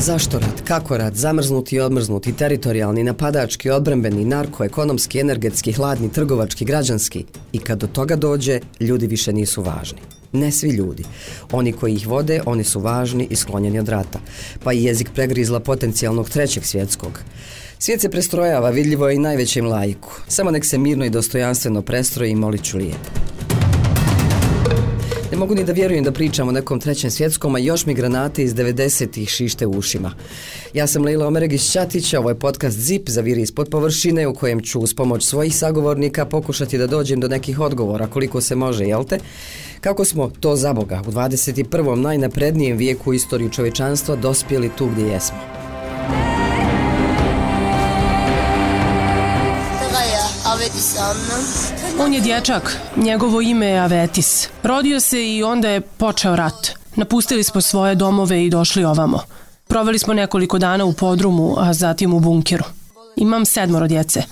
Zašto rat? Kako rat? Zamrznuti i odmrznuti, teritorijalni, napadački, odbrambeni, narko, ekonomski, energetski, hladni, trgovački, građanski. I kad do toga dođe, ljudi više nisu važni. Ne svi ljudi. Oni koji ih vode, oni su važni i sklonjeni od rata. Pa i jezik pregrizla potencijalnog trećeg svjetskog. Svijet se prestrojava, vidljivo je i najvećem lajku. Samo nek se mirno i dostojanstveno prestroji i molit ću lijepo. Ne mogu ni da vjerujem da pričam o nekom trećem svjetskom, a još mi granate iz 90-ih šište u ušima. Ja sam Leila Omeregić Ćatić, ovo je podcast ZIP za viri ispod površine u kojem ću uz pomoć svojih sagovornika pokušati da dođem do nekih odgovora koliko se može, jel te? Kako smo to za Boga u 21. najnaprednijem vijeku u istoriju čovečanstva dospjeli tu gdje jesmo? On je dječak, njegovo ime je Avetis. Rodio se i onda je počeo rat. Napustili smo svoje domove i došli ovamo. Proveli smo nekoliko dana u podrumu, a zatim u bunkeru. Imam sedmoro djece.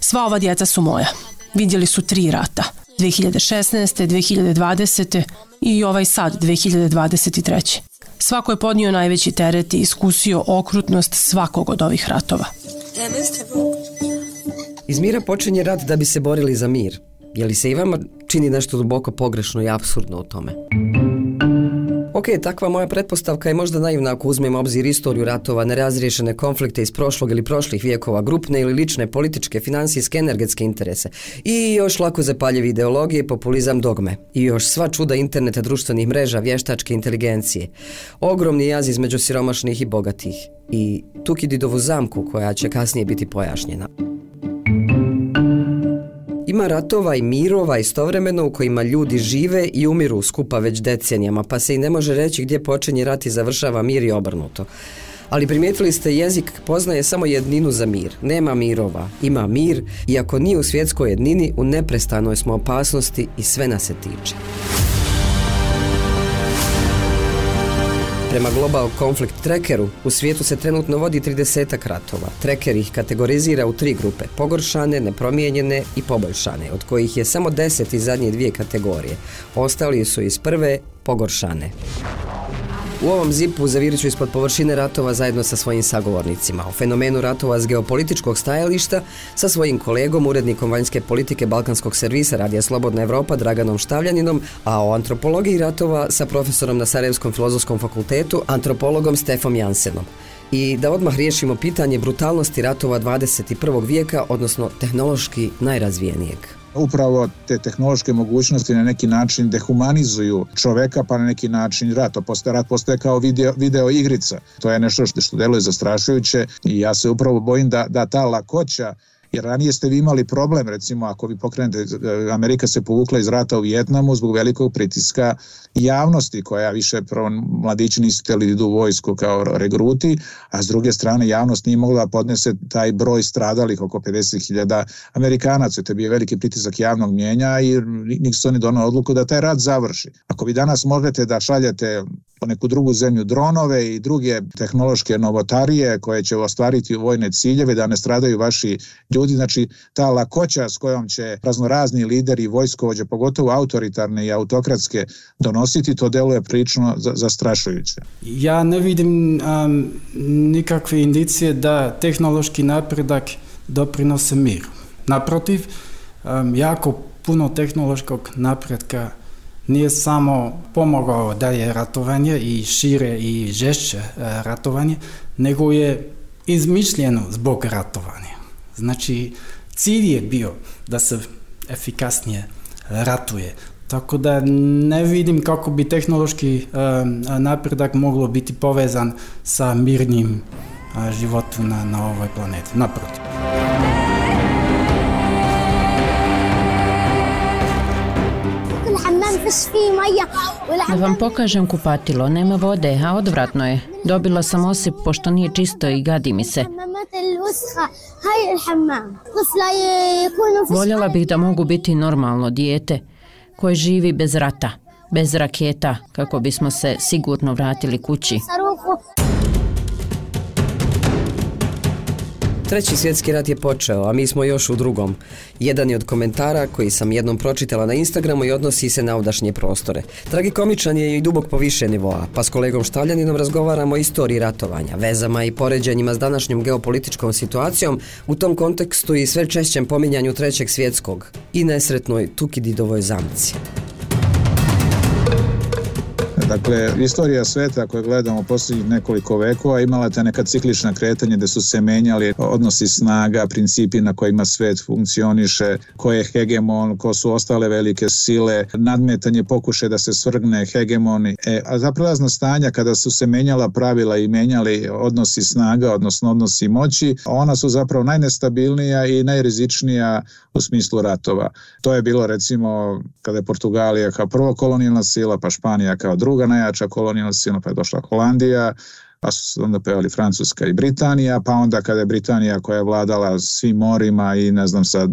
Sva ova djeca su moja. Vidjeli su tri rata. 2016. 2020. i ovaj sad 2023. Svako je podnio najveći teret i iskusio okrutnost svakog od ovih ratova. Iz mira počinje rat da bi se borili za mir. Je li se i vama čini nešto duboko pogrešno i apsurdno u tome? Ok, takva moja pretpostavka je možda naivna ako uzmemo obzir istoriju ratova, nerazriješene konflikte iz prošlog ili prošlih vijekova, grupne ili lične političke, financijske, energetske interese i još lako zapaljevi ideologije, populizam, dogme i još sva čuda interneta, društvenih mreža, vještačke inteligencije. Ogromni jaz između siromašnih i bogatih i Tukididovu zamku koja će kasnije biti pojašnjena. Ima ratova i mirova istovremeno u kojima ljudi žive i umiru skupa već decenijama, pa se i ne može reći gdje počinje rat i završava mir i obrnuto. Ali primijetili ste, jezik poznaje samo jedninu za mir. Nema mirova, ima mir, iako nije u svjetskoj jednini, u neprestanoj smo opasnosti i sve nas se tiče. Prema Global Conflict Trackeru, u svijetu se trenutno vodi 30 ratova. Tracker ih kategorizira u tri grupe, pogoršane, nepromijenjene i poboljšane, od kojih je samo 10 iz zadnje dvije kategorije. Ostali su iz prve pogoršane. U ovom zipu zavirit ću ispod površine ratova zajedno sa svojim sagovornicima. O fenomenu ratova s geopolitičkog stajališta sa svojim kolegom, urednikom vanjske politike Balkanskog servisa Radija Slobodna Evropa Draganom Štavljaninom, a o antropologiji ratova sa profesorom na Sarajevskom filozofskom fakultetu, antropologom Stefom Jansenom. I da odmah riješimo pitanje brutalnosti ratova 21. vijeka, odnosno tehnološki najrazvijenijeg. Upravo te tehnološke mogućnosti na neki način dehumanizuju čoveka pa na neki način rat. To postaje, rat postaje kao video, video igrica. To je nešto što, što deluje zastrašujuće i ja se upravo bojim da, da ta lakoća jer ranije ste vi imali problem, recimo ako vi pokrenete, Amerika se povukla iz rata u Vjetnamu zbog velikog pritiska javnosti koja više prvo mladići nisu htjeli idu u vojsku kao regruti, a s druge strane javnost nije mogla podnese taj broj stradalih oko 50.000 Amerikanaca. To je bio veliki pritisak javnog mjenja i Nixon je donao odluku da taj rat završi. Ako vi danas možete da šaljete po neku drugu zemlju dronove i druge tehnološke novotarije koje će ostvariti vojne ciljeve da ne stradaju vaši ljudi, znači ta lakoća s kojom će raznorazni lideri vojskovođe, pogotovo autoritarne i autokratske donositi, to deluje prilično zastrašujuće. Ja ne vidim um, nikakve indicije da tehnološki napredak doprinose miru. Naprotiv, um, jako puno tehnološkog napretka Не само помогол да е ратување и шире и жешче ратување, него е измишлено због ратување. Значи, цилј е био да се ефикасније ратује. Така да не видим како би технолошки напредак могло бити повезан со мирним животу на, на овој планет. Напротив. Da vam pokažem kupatilo, nema vode, a odvratno je. Dobila sam osip pošto nije čisto i gadi mi se. Voljela bih da mogu biti normalno dijete koje živi bez rata, bez raketa, kako bismo se sigurno vratili kući. Treći svjetski rat je počeo, a mi smo još u drugom. Jedan je od komentara koji sam jednom pročitala na Instagramu i odnosi se na ovdašnje prostore. Tragikomičan je i dubok po više nivoa, pa s kolegom Štavljaninom razgovaramo o istoriji ratovanja, vezama i poređenjima s današnjom geopolitičkom situacijom, u tom kontekstu i sve češćem pominjanju trećeg svjetskog i nesretnoj Tukididovoj zamci. Dakle, istorija sveta koju gledamo posljednjih nekoliko vekova imala te neka ciklična kretanja gdje su se menjali odnosi snaga, principi na kojima svet funkcioniše, ko je hegemon, ko su ostale velike sile, nadmetanje pokuše da se svrgne hegemoni. E, a za prelazna stanja kada su se menjala pravila i menjali odnosi snaga, odnosno odnosi moći, ona su zapravo najnestabilnija i najrizičnija u smislu ratova. To je bilo recimo kada je Portugalija kao prvo kolonijalna sila, pa Španija kao druga najjača kolonijalna sila, pa je došla Holandija, pa su se onda pojavili Francuska i Britanija, pa onda kada je Britanija koja je vladala svim morima i ne znam sa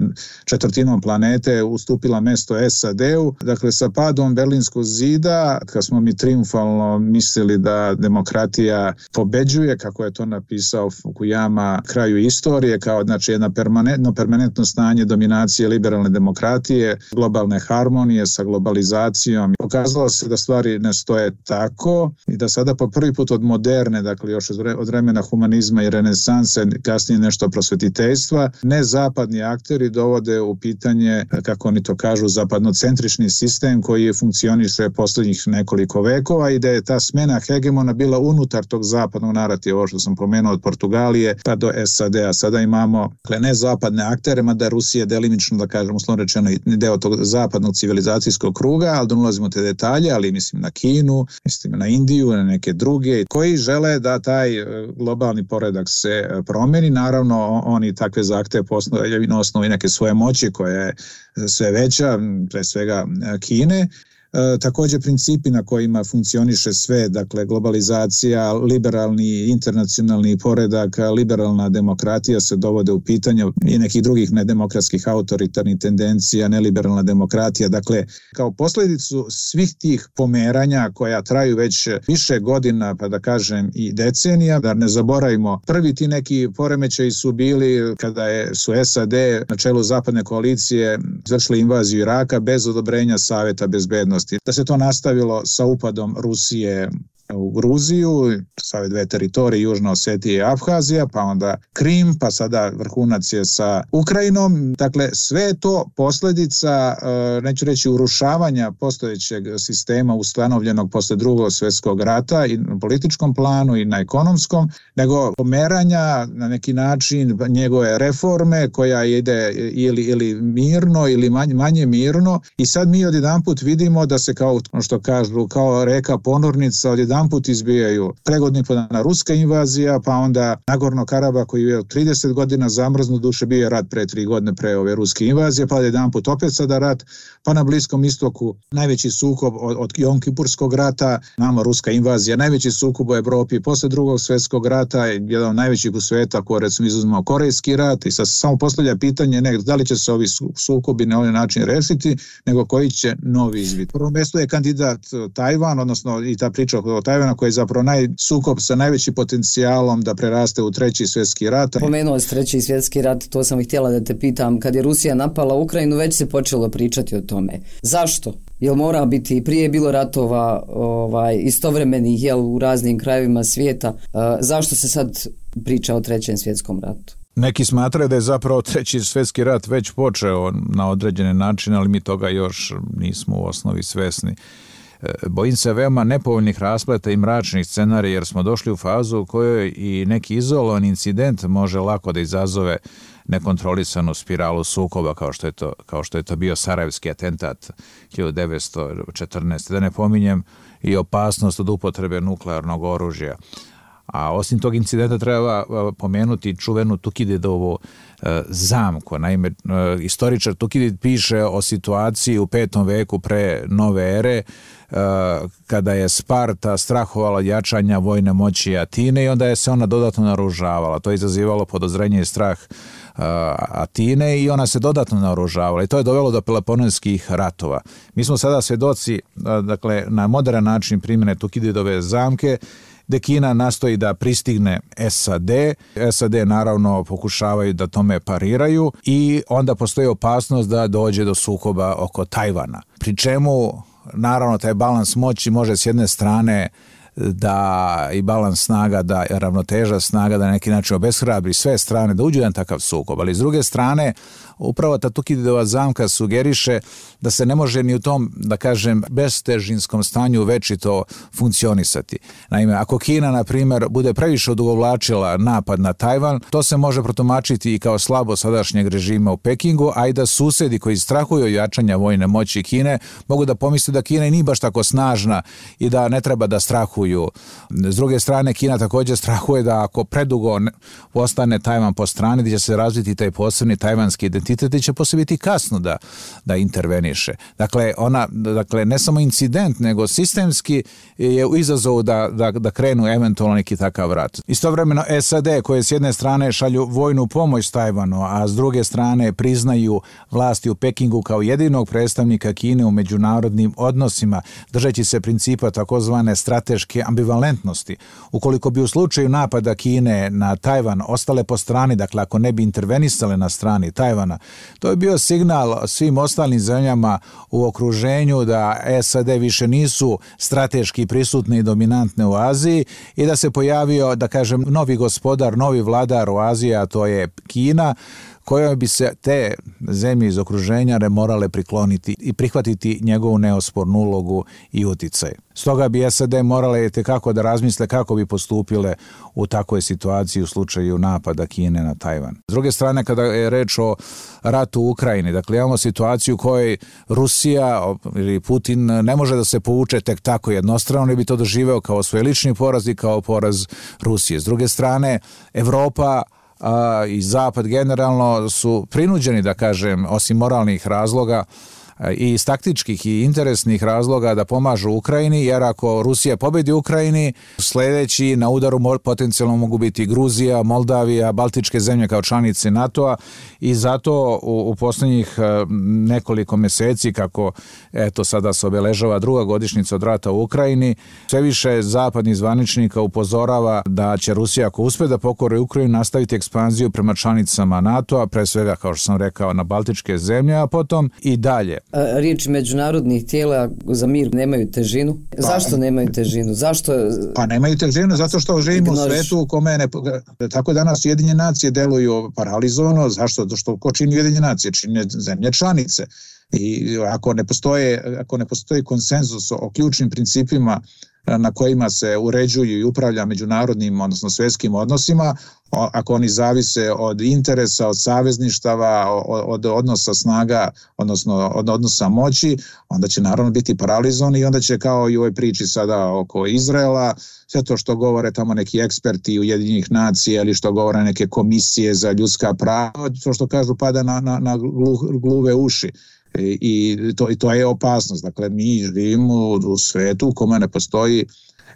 četvrtinom planete ustupila mesto SAD-u, dakle sa padom Berlinskog zida, kad smo mi triumfalno mislili da demokratija pobeđuje, kako je to napisao Fukuyama kraju istorije, kao znači jedno permanentno, permanentno stanje dominacije liberalne demokratije, globalne harmonije sa globalizacijom. Pokazalo se da stvari ne stoje tako i da sada po prvi put od moderne dakle još od vremena humanizma i renesanse, kasnije nešto prosvetiteljstva, ne zapadni akteri dovode u pitanje, kako oni to kažu, zapadnocentrični sistem koji je funkcioniše posljednjih nekoliko vekova i da je ta smena hegemona bila unutar tog zapadnog narativa, ovo što sam pomenuo od Portugalije pa do SAD-a. Sada imamo dakle, ne zapadne aktere, mada Rusija delimično, da kažem, uslovno rečeno, deo tog zapadnog civilizacijskog kruga, ali da ulazimo te detalje, ali mislim na Kinu, mislim na Indiju, na neke druge, koji žele žele da taj e, globalni poredak se e, promeni, naravno oni takve zahteve postoje na osnovi neke svoje moći koja je sve veća, pre svega e, Kine, također principi na kojima funkcioniše sve, dakle globalizacija, liberalni internacionalni poredak, liberalna demokratija se dovode u pitanje i nekih drugih nedemokratskih autoritarnih tendencija, neliberalna demokratija. Dakle, kao posljedicu svih tih pomeranja koja traju već više godina, pa da kažem i decenija, da ne zaboravimo, prvi ti neki poremećaji su bili kada je, su SAD na čelu zapadne koalicije izvršili invaziju Iraka bez odobrenja Saveta bezbednosti da se to nastavilo sa upadom Rusije u Gruziju, sa ove dve teritorije, Južna Osetija i Abhazija, pa onda Krim, pa sada vrhunac je sa Ukrajinom. Dakle, sve je to posljedica, e, neću reći urušavanja postojećeg sistema ustanovljenog posle drugog svjetskog rata i na političkom planu i na ekonomskom, nego pomeranja na neki način njegove reforme koja ide ili, ili mirno ili manje, manje mirno i sad mi odjedanput vidimo da se kao što kažu kao reka ponornica odjedanput put izbijaju pregodni podana ruska invazija, pa onda Nagorno Karaba koji je 30 godina zamrznu duše bio rat pre tri godine pre ove ruske invazije, pa jedan put opet sada rat, pa na Bliskom istoku najveći sukob od, od Jonkipurskog rata, nama ruska invazija, najveći sukob u Evropi posle drugog svjetskog rata, jedan od najvećih u sveta, ko recimo izuzmao Korejski rat i sad se samo postavlja pitanje ne, da li će se ovi sukobi na ovaj način rešiti, nego koji će novi izbiti. Prvo mjesto je kandidat Tajvan, odnosno i ta priča o Tajvana koji je zapravo naj, sukob sa najvećim potencijalom da preraste u treći svjetski rat. Pomenuo si treći svjetski rat, to sam i htjela da te pitam. Kad je Rusija napala Ukrajinu, već se počelo pričati o tome. Zašto? Jel mora biti, prije je bilo ratova ovaj, istovremenih jel, u raznim krajevima svijeta. zašto se sad priča o trećem svjetskom ratu? Neki smatraju da je zapravo treći svjetski rat već počeo na određene načine, ali mi toga još nismo u osnovi svesni. E, bojim se veoma nepovoljnih raspleta i mračnih scenarija jer smo došli u fazu u kojoj i neki izolovan incident može lako da izazove nekontrolisanu spiralu sukoba kao što je to, kao što je to bio Sarajevski atentat 1914. Da ne pominjem i opasnost od upotrebe nuklearnog oružja. A osim tog incidenta treba pomenuti čuvenu Tukididovu e, zamku. Naime, e, istoričar Tukidid piše o situaciji u petom veku pre nove ere e, kada je Sparta strahovala jačanja vojne moći Atine i onda je se ona dodatno naružavala. To je izazivalo podozrenje i strah Atine i ona se dodatno naoružavala i to je dovelo do Peloponeskih ratova. Mi smo sada svjedoci dakle, na modern način primjene Tukididove zamke gde Kina nastoji da pristigne SAD. SAD naravno pokušavaju da tome pariraju i onda postoji opasnost da dođe do sukoba oko Tajvana. Pri čemu naravno taj balans moći može s jedne strane da i balans snaga, da ravnoteža snaga da neki način obeshrabri sve strane da uđu jedan takav sukob, ali s druge strane upravo ta Tukididova zamka sugeriše da se ne može ni u tom, da kažem, bestežinskom stanju večito funkcionisati. Naime, ako Kina, na primjer, bude previše odugovlačila napad na Tajvan, to se može protumačiti i kao slabo sadašnjeg režima u Pekingu, a i da susedi koji strahuju jačanja vojne moći Kine mogu da pomisle da Kina nije baš tako snažna i da ne treba da strahuju. S druge strane, Kina također strahuje da ako predugo ostane Tajvan po strani, da će se razviti taj posebni tajvanski identitet identitet će posle biti kasno da, da interveniše. Dakle, ona, dakle, ne samo incident, nego sistemski je u izazovu da, da, da krenu eventualno neki takav rat. Istovremeno SAD koje s jedne strane šalju vojnu pomoć Tajvanu, a s druge strane priznaju vlasti u Pekingu kao jedinog predstavnika Kine u međunarodnim odnosima, držeći se principa takozvane strateške ambivalentnosti. Ukoliko bi u slučaju napada Kine na Tajvan ostale po strani, dakle ako ne bi intervenisale na strani Tajvana, to je bio signal svim ostalim zemljama u okruženju da SAD više nisu strateški prisutne i dominantne u Aziji i da se pojavio, da kažem, novi gospodar, novi vladar u Aziji, a to je Kina, kojoj bi se te zemlje iz okruženja morale prikloniti i prihvatiti njegovu neospornu ulogu i uticaj. Stoga bi SAD morale kako da razmisle kako bi postupile u takvoj situaciji u slučaju napada Kine na Tajvan. S druge strane, kada je reč o ratu u Ukrajini, dakle imamo situaciju u kojoj Rusija ili Putin ne može da se povuče tek tako jednostrano, ne bi to doživeo kao svoj lični poraz i kao poraz Rusije. S druge strane, Evropa i Zapad generalno su prinuđeni, da kažem, osim moralnih razloga, i iz taktičkih i interesnih razloga da pomažu Ukrajini, jer ako Rusija pobedi Ukrajini, sledeći na udaru potencijalno mogu biti Gruzija, Moldavija, Baltičke zemlje kao članice NATO-a i zato u, u poslednjih e, nekoliko meseci, kako eto sada se obeležava druga godišnjica od rata u Ukrajini, sve više zapadnih zvaničnika upozorava da će Rusija ako uspe da pokore Ukrajinu nastaviti ekspanziju prema članicama NATO-a, pre svega kao što sam rekao na Baltičke zemlje, a potom i dalje riječi međunarodnih tijela za mir nemaju težinu? Pa, Zašto nemaju težinu? Zašto? Pa nemaju težinu zato što živimo u svetu u kome ne, tako danas Ujedinjene nacije deluju paralizovano. Zašto? Zato što ko čini Ujedinjene nacije? Čine zemlje članice. I ako ne postoje, ako ne postoji konsenzus o ključnim principima na kojima se uređuju i upravlja međunarodnim, odnosno svetskim odnosima, ako oni zavise od interesa, od savezništava, od odnosa snaga, odnosno od odnosa moći, onda će naravno biti paralizovani i onda će kao i u ovoj priči sada oko Izraela, sve to što govore tamo neki eksperti Ujedinjenih nacija ili što govore neke komisije za ljudska prava, to što kažu pada na, na, na gluve uši i to, i to je opasnost. Dakle, mi živimo u svetu u kome ne postoji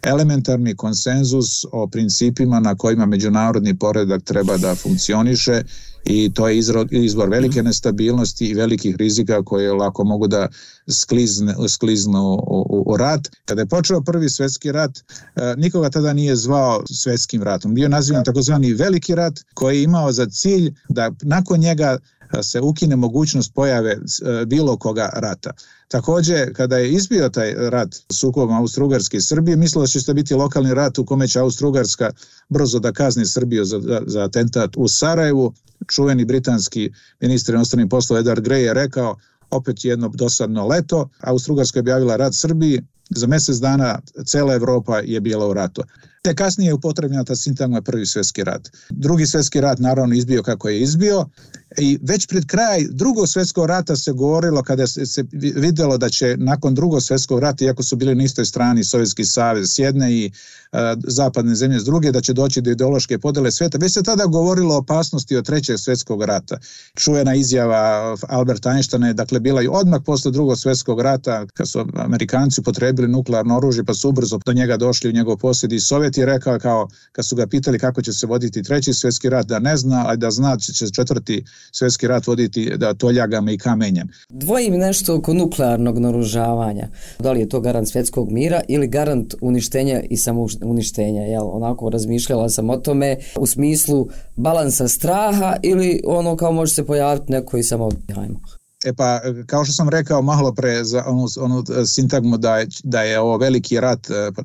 elementarni konsenzus o principima na kojima međunarodni poredak treba da funkcioniše i to je izvor velike nestabilnosti i velikih rizika koje lako mogu da sklizne, skliznu u, u rat. Kada je počeo prvi svetski rat, e, nikoga tada nije zvao svetskim ratom. Bio nazivan takozvani veliki rat koji je imao za cilj da nakon njega se ukine mogućnost pojave e, bilo koga rata. Takođe, kada je izbio taj rat sukobom Austro-Ugarske i Srbije, mislilo da će biti lokalni rat u kome će Austro-Ugarska brzo da kazni Srbiju za, za atentat u Sarajevu. Čuveni britanski ministar inostranih poslova Edward Grey je rekao opet jedno dosadno leto, Austro-Ugarska je objavila rat Srbiji, za mesec dana cela Evropa je bila u ratu. Te kasnije je upotrebljena ta sintagma prvi svetski rat. Drugi svetski rat naravno izbio kako je izbio i već pred kraj drugog svetskog rata se govorilo kada se, videlo da će nakon drugog svetskog rata, iako su bili na istoj strani Sovjetski savez s jedne i a, zapadne zemlje s druge, da će doći do ideološke podele sveta, već se tada govorilo o opasnosti od trećeg svetskog rata. Čujena izjava Alberta Einsteina je dakle bila i odmah posle drugog svetskog rata, kad su Amerikanci potrebili nuklearno oružje pa su ubrzo do njega došli u njegov posjed i Sovjet Je rekao kao, kad su ga pitali kako će se voditi treći svjetski rat, da ne zna, a da zna će se četvrti svjetski rat voditi da toljagama i kamenjem. Dvojim nešto oko nuklearnog naružavanja. Da li je to garant svjetskog mira ili garant uništenja i samouništenja? Jel? Onako razmišljala sam o tome u smislu balansa straha ili ono kao može se pojaviti neko i samo. E pa, kao što sam rekao malo pre za onu, onu sintagmu da je, da je ovo veliki rat e, pa,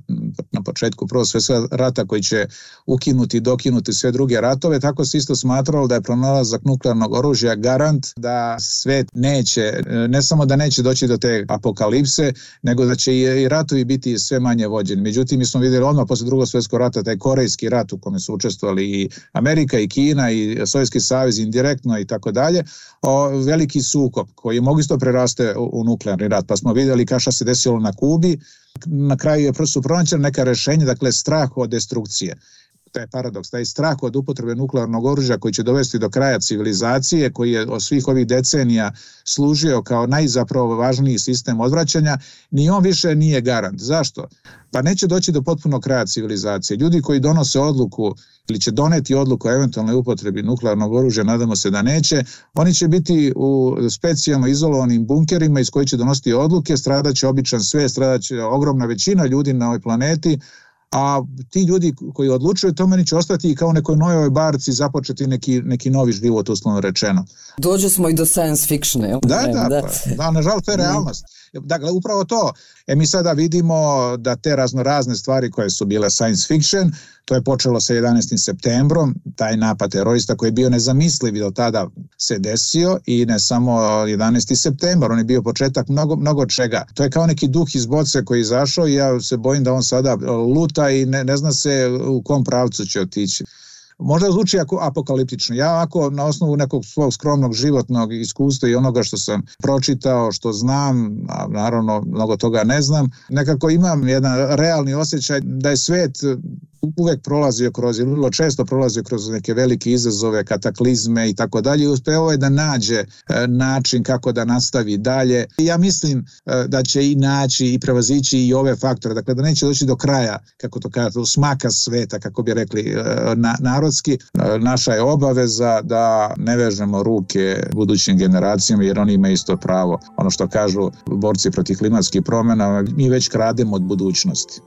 na početku prvog svjetskog rata koji će ukinuti i dokinuti sve druge ratove, tako se isto smatralo da je pronalazak nuklearnog oružja garant da svet neće, e, ne samo da neće doći do te apokalipse, nego da će i ratovi biti sve manje vođeni. Međutim, mi smo vidjeli odmah posle drugog svjetskog rata taj korejski rat u kome su učestvovali i Amerika i Kina i Sovjetski savez indirektno i tako dalje, veliki sukob koji mogu isto preraste u, nuklearni rat. Pa smo vidjeli kao šta se desilo na Kubi, na kraju je su pronađena neka rešenja, dakle strah od destrukcije taj paradoks, taj strah od upotrebe nuklearnog oružja koji će dovesti do kraja civilizacije, koji je od svih ovih decenija služio kao najzapravo važniji sistem odvraćanja, ni on više nije garant. Zašto? Pa neće doći do potpunog kraja civilizacije. Ljudi koji donose odluku ili će doneti odluku o eventualnoj upotrebi nuklearnog oružja, nadamo se da neće, oni će biti u specijalno izolovanim bunkerima iz koji će donositi odluke, stradaće običan sve, stradaće ogromna većina ljudi na ovoj planeti, a ti ljudi koji odlučuju to meni će ostati kao nekoj novoj barci započeti neki, neki novi život uslovno rečeno. Dođe smo i do science fiction, Da, da, da, pa, da, nažalost to je realnost. Dakle, upravo to. E mi sada vidimo da te razno razne stvari koje su bile science fiction, to je počelo sa 11. septembrom, taj napad terorista koji je bio nezamisliv do tada se desio i ne samo 11. septembar, on je bio početak mnogo, mnogo čega. To je kao neki duh iz boce koji je izašao i ja se bojim da on sada luta i ne, ne zna se u kom pravcu će otići. Možda zvuči apokaliptično. Ja ako na osnovu nekog svog skromnog životnog iskustva i onoga što sam pročitao, što znam, a naravno mnogo toga ne znam, nekako imam jedan realni osjećaj da je svet uvek prolazio kroz, ili vrlo često prolazio kroz neke velike izazove, kataklizme i tako dalje i uspeo je da nađe e, način kako da nastavi dalje. Ja mislim e, da će i naći i prevazići i ove faktore, dakle da neće doći do kraja, kako to kaže, smaka sveta, kako bi rekli e, na, narodski. Naša je obaveza da ne vežemo ruke budućim generacijama jer oni imaju isto pravo. Ono što kažu borci protiv klimatskih promjena, mi već krademo od budućnosti.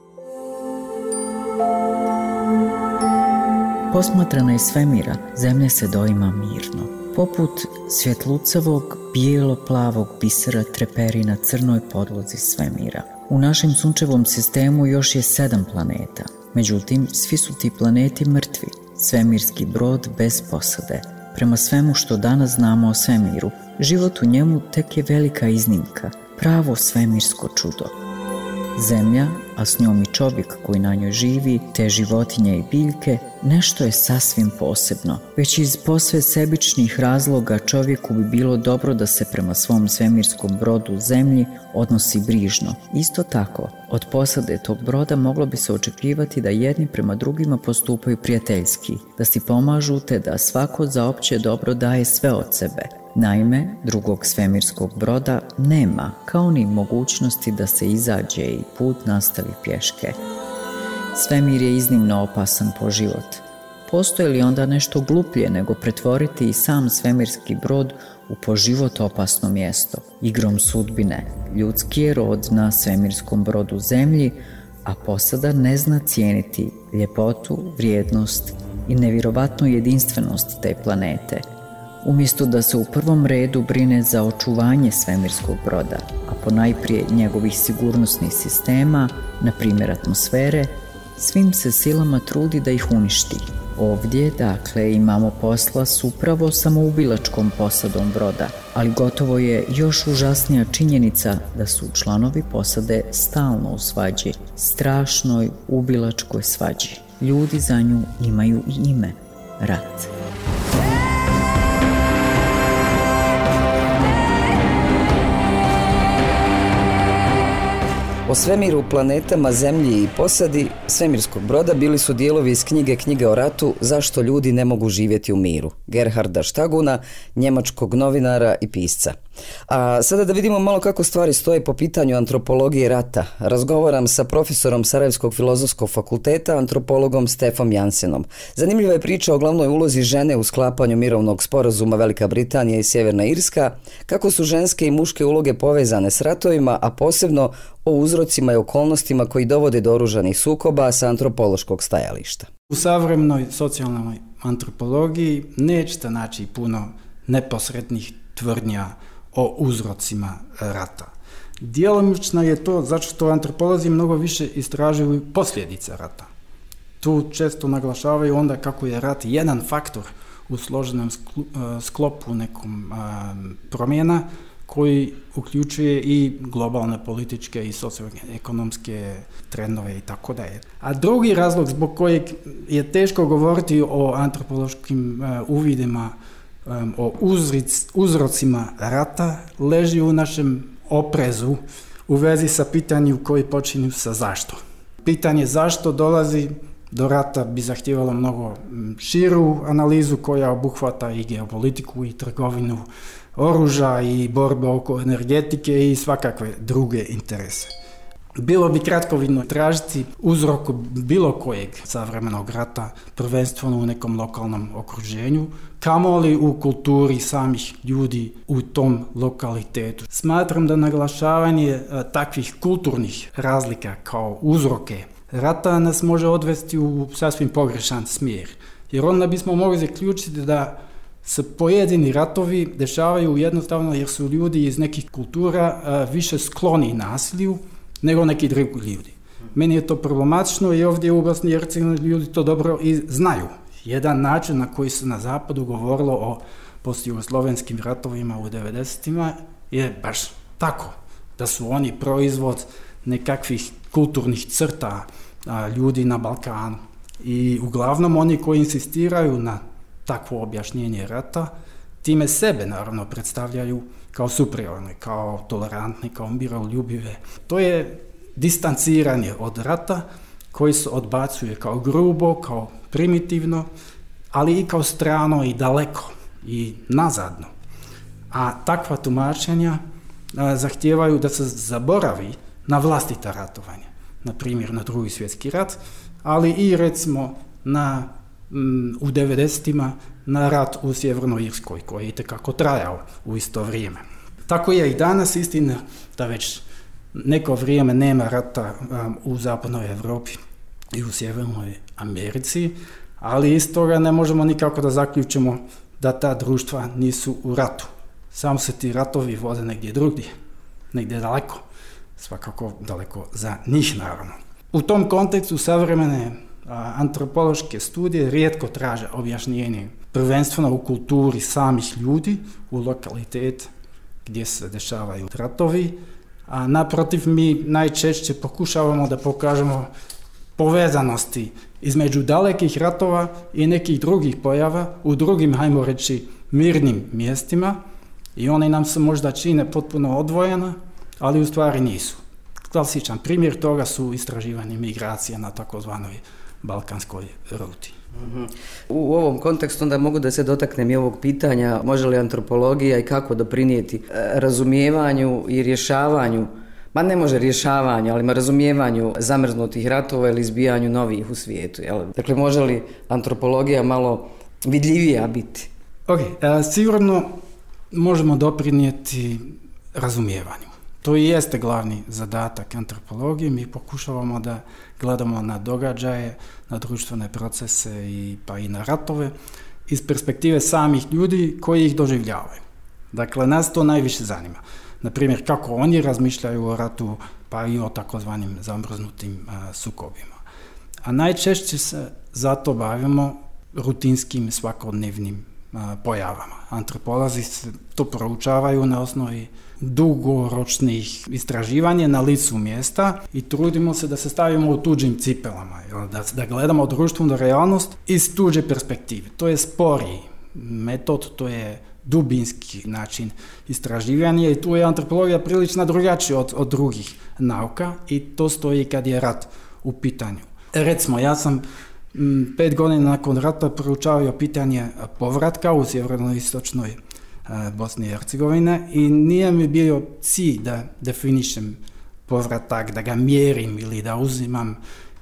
Posmatrana iz svemira, zemlja se doima mirno. Poput svjetlucavog, bijelo-plavog bisera treperi na crnoj podlozi svemira. U našem sunčevom sistemu još je sedam planeta. Međutim, svi su ti planeti mrtvi. Svemirski brod bez posade. Prema svemu što danas znamo o svemiru, život u njemu tek je velika iznimka, pravo svemirsko čudo. Zemlja, a s njom i čovjek koji na njoj živi, te životinje i biljke, nešto je sasvim posebno. Već iz posve sebičnih razloga čovjeku bi bilo dobro da se prema svom svemirskom brodu zemlji odnosi brižno. Isto tako, od posade tog broda moglo bi se očekivati da jedni prema drugima postupaju prijateljski, da si pomažu te da svako za opće dobro daje sve od sebe, Naime, drugog svemirskog broda nema, kao ni mogućnosti da se izađe i put nastavi pješke. Svemir je iznimno opasan po život. Postoje li onda nešto gluplje nego pretvoriti i sam svemirski brod u po život opasno mjesto? Igrom sudbine, ljudski je rod na svemirskom brodu zemlji, a posada ne zna cijeniti ljepotu, vrijednost i nevjerovatnu jedinstvenost te planete – umjesto da se u prvom redu brine za očuvanje svemirskog broda, a ponajprije njegovih sigurnosnih sistema, na primjer atmosfere, svim se silama trudi da ih uništi. Ovdje, dakle, imamo posla s upravo samoubilačkom posadom broda, ali gotovo je još užasnija činjenica da su članovi posade stalno u svađi, strašnoj ubilačkoj svađi. Ljudi za nju imaju i ime, rat. O svemiru, planetama, zemlji i posadi svemirskog broda bili su dijelovi iz knjige Knjige o ratu Zašto ljudi ne mogu živjeti u miru Gerharda Štaguna, njemačkog novinara i pisca. A sada da vidimo malo kako stvari stoje po pitanju antropologije rata. Razgovaram sa profesorom Sarajevskog filozofskog fakulteta, antropologom Stefom Jansenom. Zanimljiva je priča o glavnoj ulozi žene u sklapanju mirovnog sporazuma Velika Britanija i Sjeverna Irska, kako su ženske i muške uloge povezane s ratovima, a posebno o uzrocima i okolnostima koji dovode do oružanih sukoba sa antropološkog stajališta. U savremenoj socijalnoj antropologiji nećete naći puno neposrednih tvrdnja o uzrocima rata. Djelomično je to zato što antropolozi mnogo više istražuju posljedice rata. Tu često naglašavaju onda kako je rat jedan faktor u složenom sklopu nekom promjena koji uključuje i globalne političke i socioekonomske trendove i tako dalje. A drugi razlog zbog kojeg je teško govoriti o antropološkim uvidima o uzric, uzrocima rata leži u našem oprezu u vezi sa pitanjem koji počinju sa zašto. Pitanje zašto dolazi do rata bi zahtjevalo mnogo širu analizu koja obuhvata i geopolitiku i trgovinu oruža i borbe oko energetike i svakakve druge interese. Bilo bi kratkovidno tražiti uzrok bilo kojeg savremenog rata, prvenstveno u nekom lokalnom okruženju, kamoli u kulturi samih ljudi u tom lokalitetu. Smatram da naglašavanje e, takvih kulturnih razlika kao uzroke rata nas može odvesti u sasvim pogrešan smjer. Jer onda bismo mogli zaključiti da se pojedini ratovi dešavaju jednostavno jer su ljudi iz nekih kultura e, više skloni nasilju nego neki drugi ljudi. Meni je to problematično i ovdje u Bosni i Hercegovini ljudi to dobro i znaju. Jedan način na koji se na zapadu govorilo o postjugoslovenskim ratovima u 90-ima je baš tako, da su oni proizvod nekakvih kulturnih crta ljudi na Balkanu. I uglavnom oni koji insistiraju na takvo objašnjenje rata, time sebe naravno predstavljaju kao superiorne, kao tolerantne, kao miroljubive. To je distanciranje od rata koji se odbacuje kao grubo, kao primitivno, ali i kao strano i daleko i nazadno. A takva tumačenja zahtijevaju da se zaboravi na vlastita ratovanja, na primjer na drugi svjetski rat, ali i recimo na u 90 na rat u Sjevernoj Irskoj, koji je itekako trajao u isto vrijeme. Tako je i danas istina da već neko vrijeme nema rata um, u zapadnoj Europi i u Sjevernoj Americi, ali iz toga ne možemo nikako da zaključimo da ta društva nisu u ratu. Samo se ti ratovi vode negdje drugdje, negdje daleko, svakako daleko za njih naravno. U tom kontekstu savremene antropološke studije rijetko traže objašnjenje prvenstveno u kulturi samih ljudi, u lokalitet gdje se dešavaju ratovi, a naprotiv mi najčešće pokušavamo da pokažemo povezanosti između dalekih ratova i nekih drugih pojava u drugim, hajmo reći, mirnim mjestima i one nam se možda čine potpuno odvojena, ali u stvari nisu. Klasičan primjer toga su istraživanje migracija na takozvanoj balkanskoj ruti. U ovom kontekstu onda mogu da se dotaknem i ovog pitanja može li antropologija i kako doprinijeti e, razumijevanju i rješavanju Ma ne može rješavanju, ali razumijevanju zamrznutih ratova ili izbijanju novih u svijetu. Jel? Dakle, može li antropologija malo vidljivija biti? Ok, e, sigurno možemo doprinijeti razumijevanju. To i jeste glavni zadatak antropologije. Mi pokušavamo da gledamo na događaje, na društvene procese i pa i na ratove iz perspektive samih ljudi koji ih doživljavaju. Dakle, nas to najviše zanima. Na primjer, kako oni razmišljaju o ratu, pa i o takozvanim zamrznutim sukobima. A najčešće se zato bavimo rutinskim svakodnevnim pojavama. Antropolozi se to proučavaju na osnovi dugoročnih istraživanja na licu mjesta i trudimo se da se stavimo u tuđim cipelama, da, da gledamo društvenu realnost iz tuđe perspektive. To je sporiji metod, to je dubinski način istraživanja i tu je antropologija prilično drugačija od, od drugih nauka i to stoji kad je rat u pitanju. Recimo, ja sam m, pet godina nakon rata proučavao pitanje povratka u sjeverno-istočnoj e, Bosni i Hercegovine i nije mi bio cilj da definišem povratak, da ga mjerim ili da uzimam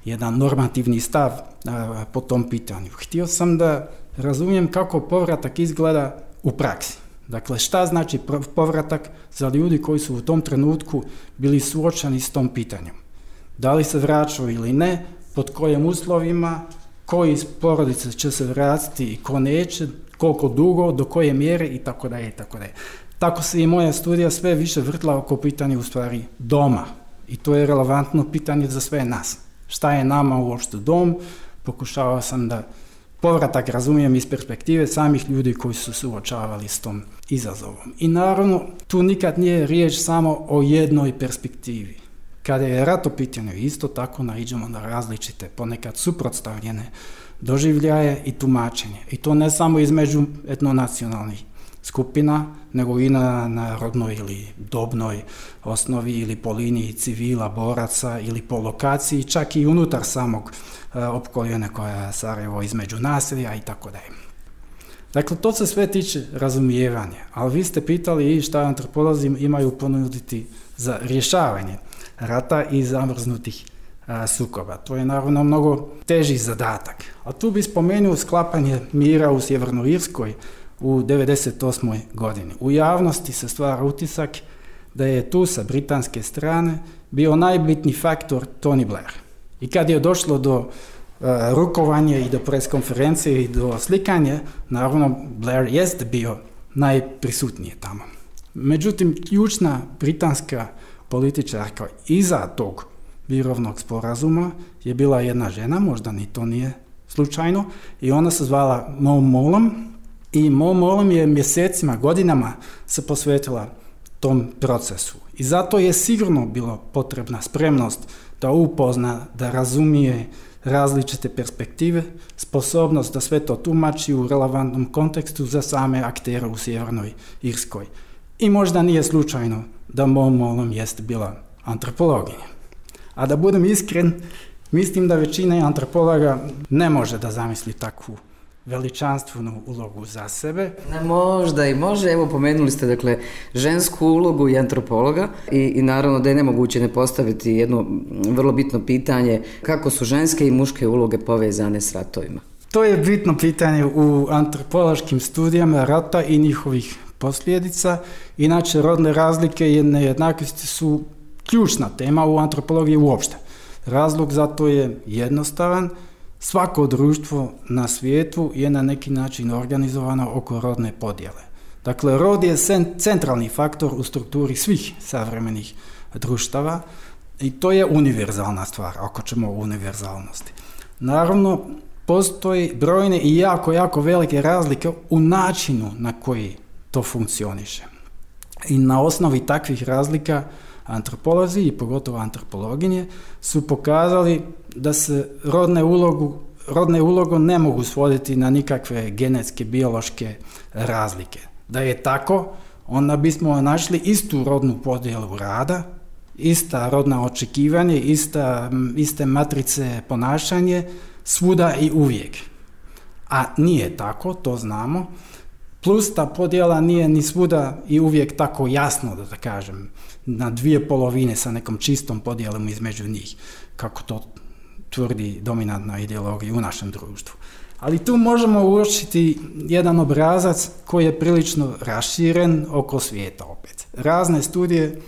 jedan normativni stav a, po tom pitanju. Htio sam da razumijem kako povratak izgleda u praksi. Dakle, šta znači povratak za ljudi koji su u tom trenutku bili suočeni s tom pitanjem? Da li se vraćaju ili ne, pod kojim uslovima, koji iz porodice će se vratiti i ko neće, koliko dugo, do koje mjere i tako dalje i tako dalje. Tako se i moja studija sve više vrtla oko pitanja u stvari doma. I to je relevantno pitanje za sve nas. Šta je nama uopšte dom? Pokušavao sam da povratak razumijem iz perspektive samih ljudi koji su suočavali s tom izazovom. I naravno, tu nikad nije riječ samo o jednoj perspektivi. Kada je rat u isto tako naiđemo na različite, ponekad suprotstavljene doživljaje i tumačenje. I to ne samo između etnonacionalnih skupina, nego i na, na rodnoj ili dobnoj osnovi ili po liniji civila, boraca ili po lokaciji, čak i unutar samog e, opkoljene koja je Sarajevo između naselja i tako dalje. Dakle, to se sve tiče razumijevanja, ali vi ste pitali i šta antropolozi imaju ponuditi za rješavanje rata i zamrznutih sukoba. To je naravno mnogo teži zadatak. A tu bi spomenuo sklapanje mira u Sjevernoj Irskoj u 98. godini. U javnosti se stvara utisak da je tu sa britanske strane bio najbitni faktor Tony Blair. I kad je došlo do rukovanja i do preskonferencije i do slikanja, naravno Blair jest bio najprisutnije tamo. Međutim, ključna britanska političarka iza tog mirovnog sporazuma je bila jedna žena, možda ni to nije slučajno, i ona se zvala Mo Molam i Mo Molam je mjesecima, godinama se posvetila tom procesu. I zato je sigurno bilo potrebna spremnost da upozna, da razumije različite perspektive, sposobnost da sve to tumači u relevantnom kontekstu za same aktere u Sjevernoj Irskoj. I možda nije slučajno da Mo Molom jest bila antropologinja. A da budem iskren, mislim da većina antropologa ne može da zamisli takvu veličanstvenu ulogu za sebe. Ne, možda i može, evo pomenuli ste dakle žensku ulogu i antropologa i, i naravno da je nemoguće ne postaviti jedno vrlo bitno pitanje kako su ženske i muške uloge povezane s ratovima. To je bitno pitanje u antropološkim studijama rata i njihovih posljedica. Inače, rodne razlike i nejednakosti su ključna tema u antropologiji uopšte. Razlog za to je jednostavan. Svako društvo na svijetu je na neki način organizovano oko rodne podjele. Dakle, rod je centralni faktor u strukturi svih savremenih društava i to je univerzalna stvar, ako ćemo o univerzalnosti. Naravno, postoji brojne i jako, jako velike razlike u načinu na koji to funkcioniše. I na osnovi takvih razlika antropolozi i pogotovo antropologinje su pokazali da se rodne ulogu rodne ulogu ne mogu svoditi na nikakve genetske, biološke razlike. Da je tako, onda bismo našli istu rodnu podjelu rada, ista rodna očekivanje, ista, iste matrice ponašanje, svuda i uvijek. A nije tako, to znamo, Plus ta podjela nije ni svuda i uvijek tako jasno, da, da kažem, na dvije polovine sa nekom čistom podjelom između njih, kako to tvrdi dominantna ideologija u našem društvu. Ali tu možemo uočiti jedan obrazac koji je prilično raširen oko svijeta opet. Razne studije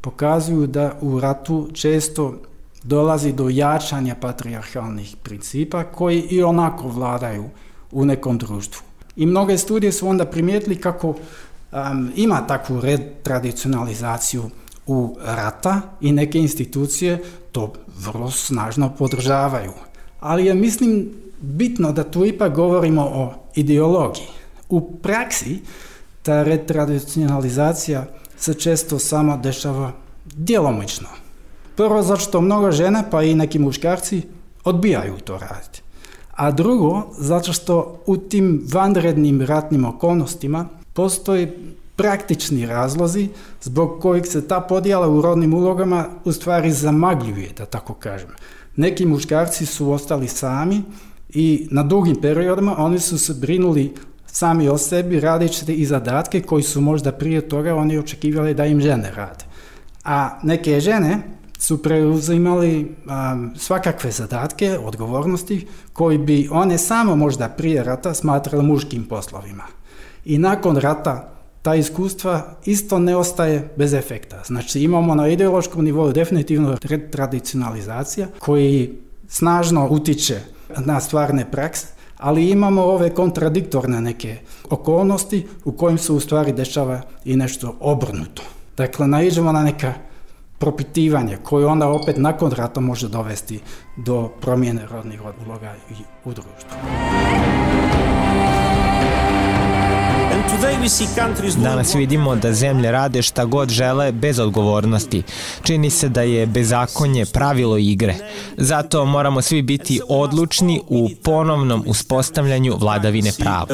pokazuju da u ratu često dolazi do jačanja patriarhalnih principa koji i onako vladaju u nekom društvu. I mnoge studije su onda primijetili kako um, ima takvu red tradicionalizaciju u rata i neke institucije to vrlo snažno podržavaju. Ali je, mislim, bitno da tu ipak govorimo o ideologiji. U praksi ta retradicionalizacija se često samo dešava djelomično. Prvo zato što mnogo žena, pa i neki muškarci, odbijaju to raditi a drugo, zato što u tim vanrednim ratnim okolnostima Postoji praktični razlozi zbog kojih se ta podjela u rodnim ulogama u stvari zamagljuje, da tako kažem. Neki muškarci su ostali sami i na dugim periodima oni su se brinuli sami o sebi radeći i zadatke koji su možda prije toga oni očekivali da im žene rade. A neke žene su preuzimali um, svakakve zadatke, odgovornosti, koji bi one samo možda prije rata smatrali muškim poslovima. I nakon rata ta iskustva isto ne ostaje bez efekta. Znači imamo na ideološkom nivou definitivno tradicionalizacija koji snažno utiče na stvarne prakse, ali imamo ove kontradiktorne neke okolnosti u kojim se u stvari dešava i nešto obrnuto. Dakle, naiđemo na neka propitivanje koje onda opet nakon rata može dovesti do promjene rodnih uloga u društvu. Danas vidimo da zemlje rade šta god žele bez odgovornosti. Čini se da je bezakonje pravilo igre. Zato moramo svi biti odlučni u ponovnom uspostavljanju vladavine prava.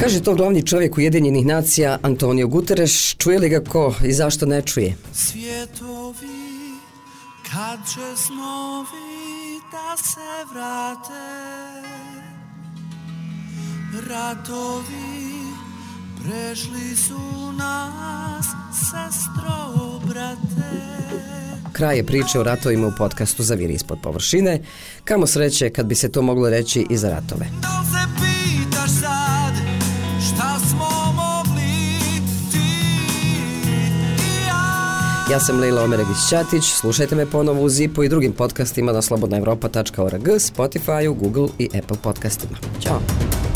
Kaže to glavni čovjek Ujedinjenih nacija Antonio Guterres, čuje li ga ko i zašto ne čuje? Svjetovi, kad će snovi da se vrate, ratovi prešli su nas, sestro, brate. Kraj je priče o ratovima u podcastu Zaviri ispod površine. Kamo sreće kad bi se to moglo reći i za ratove. Da se pitaš ja. Sam Leila Omeregić-Ćatić, slušajte me ponovo u Zipu i drugim podcastima na slobodnaevropa.org, Spotify, Google i Apple podcastima. Ćao!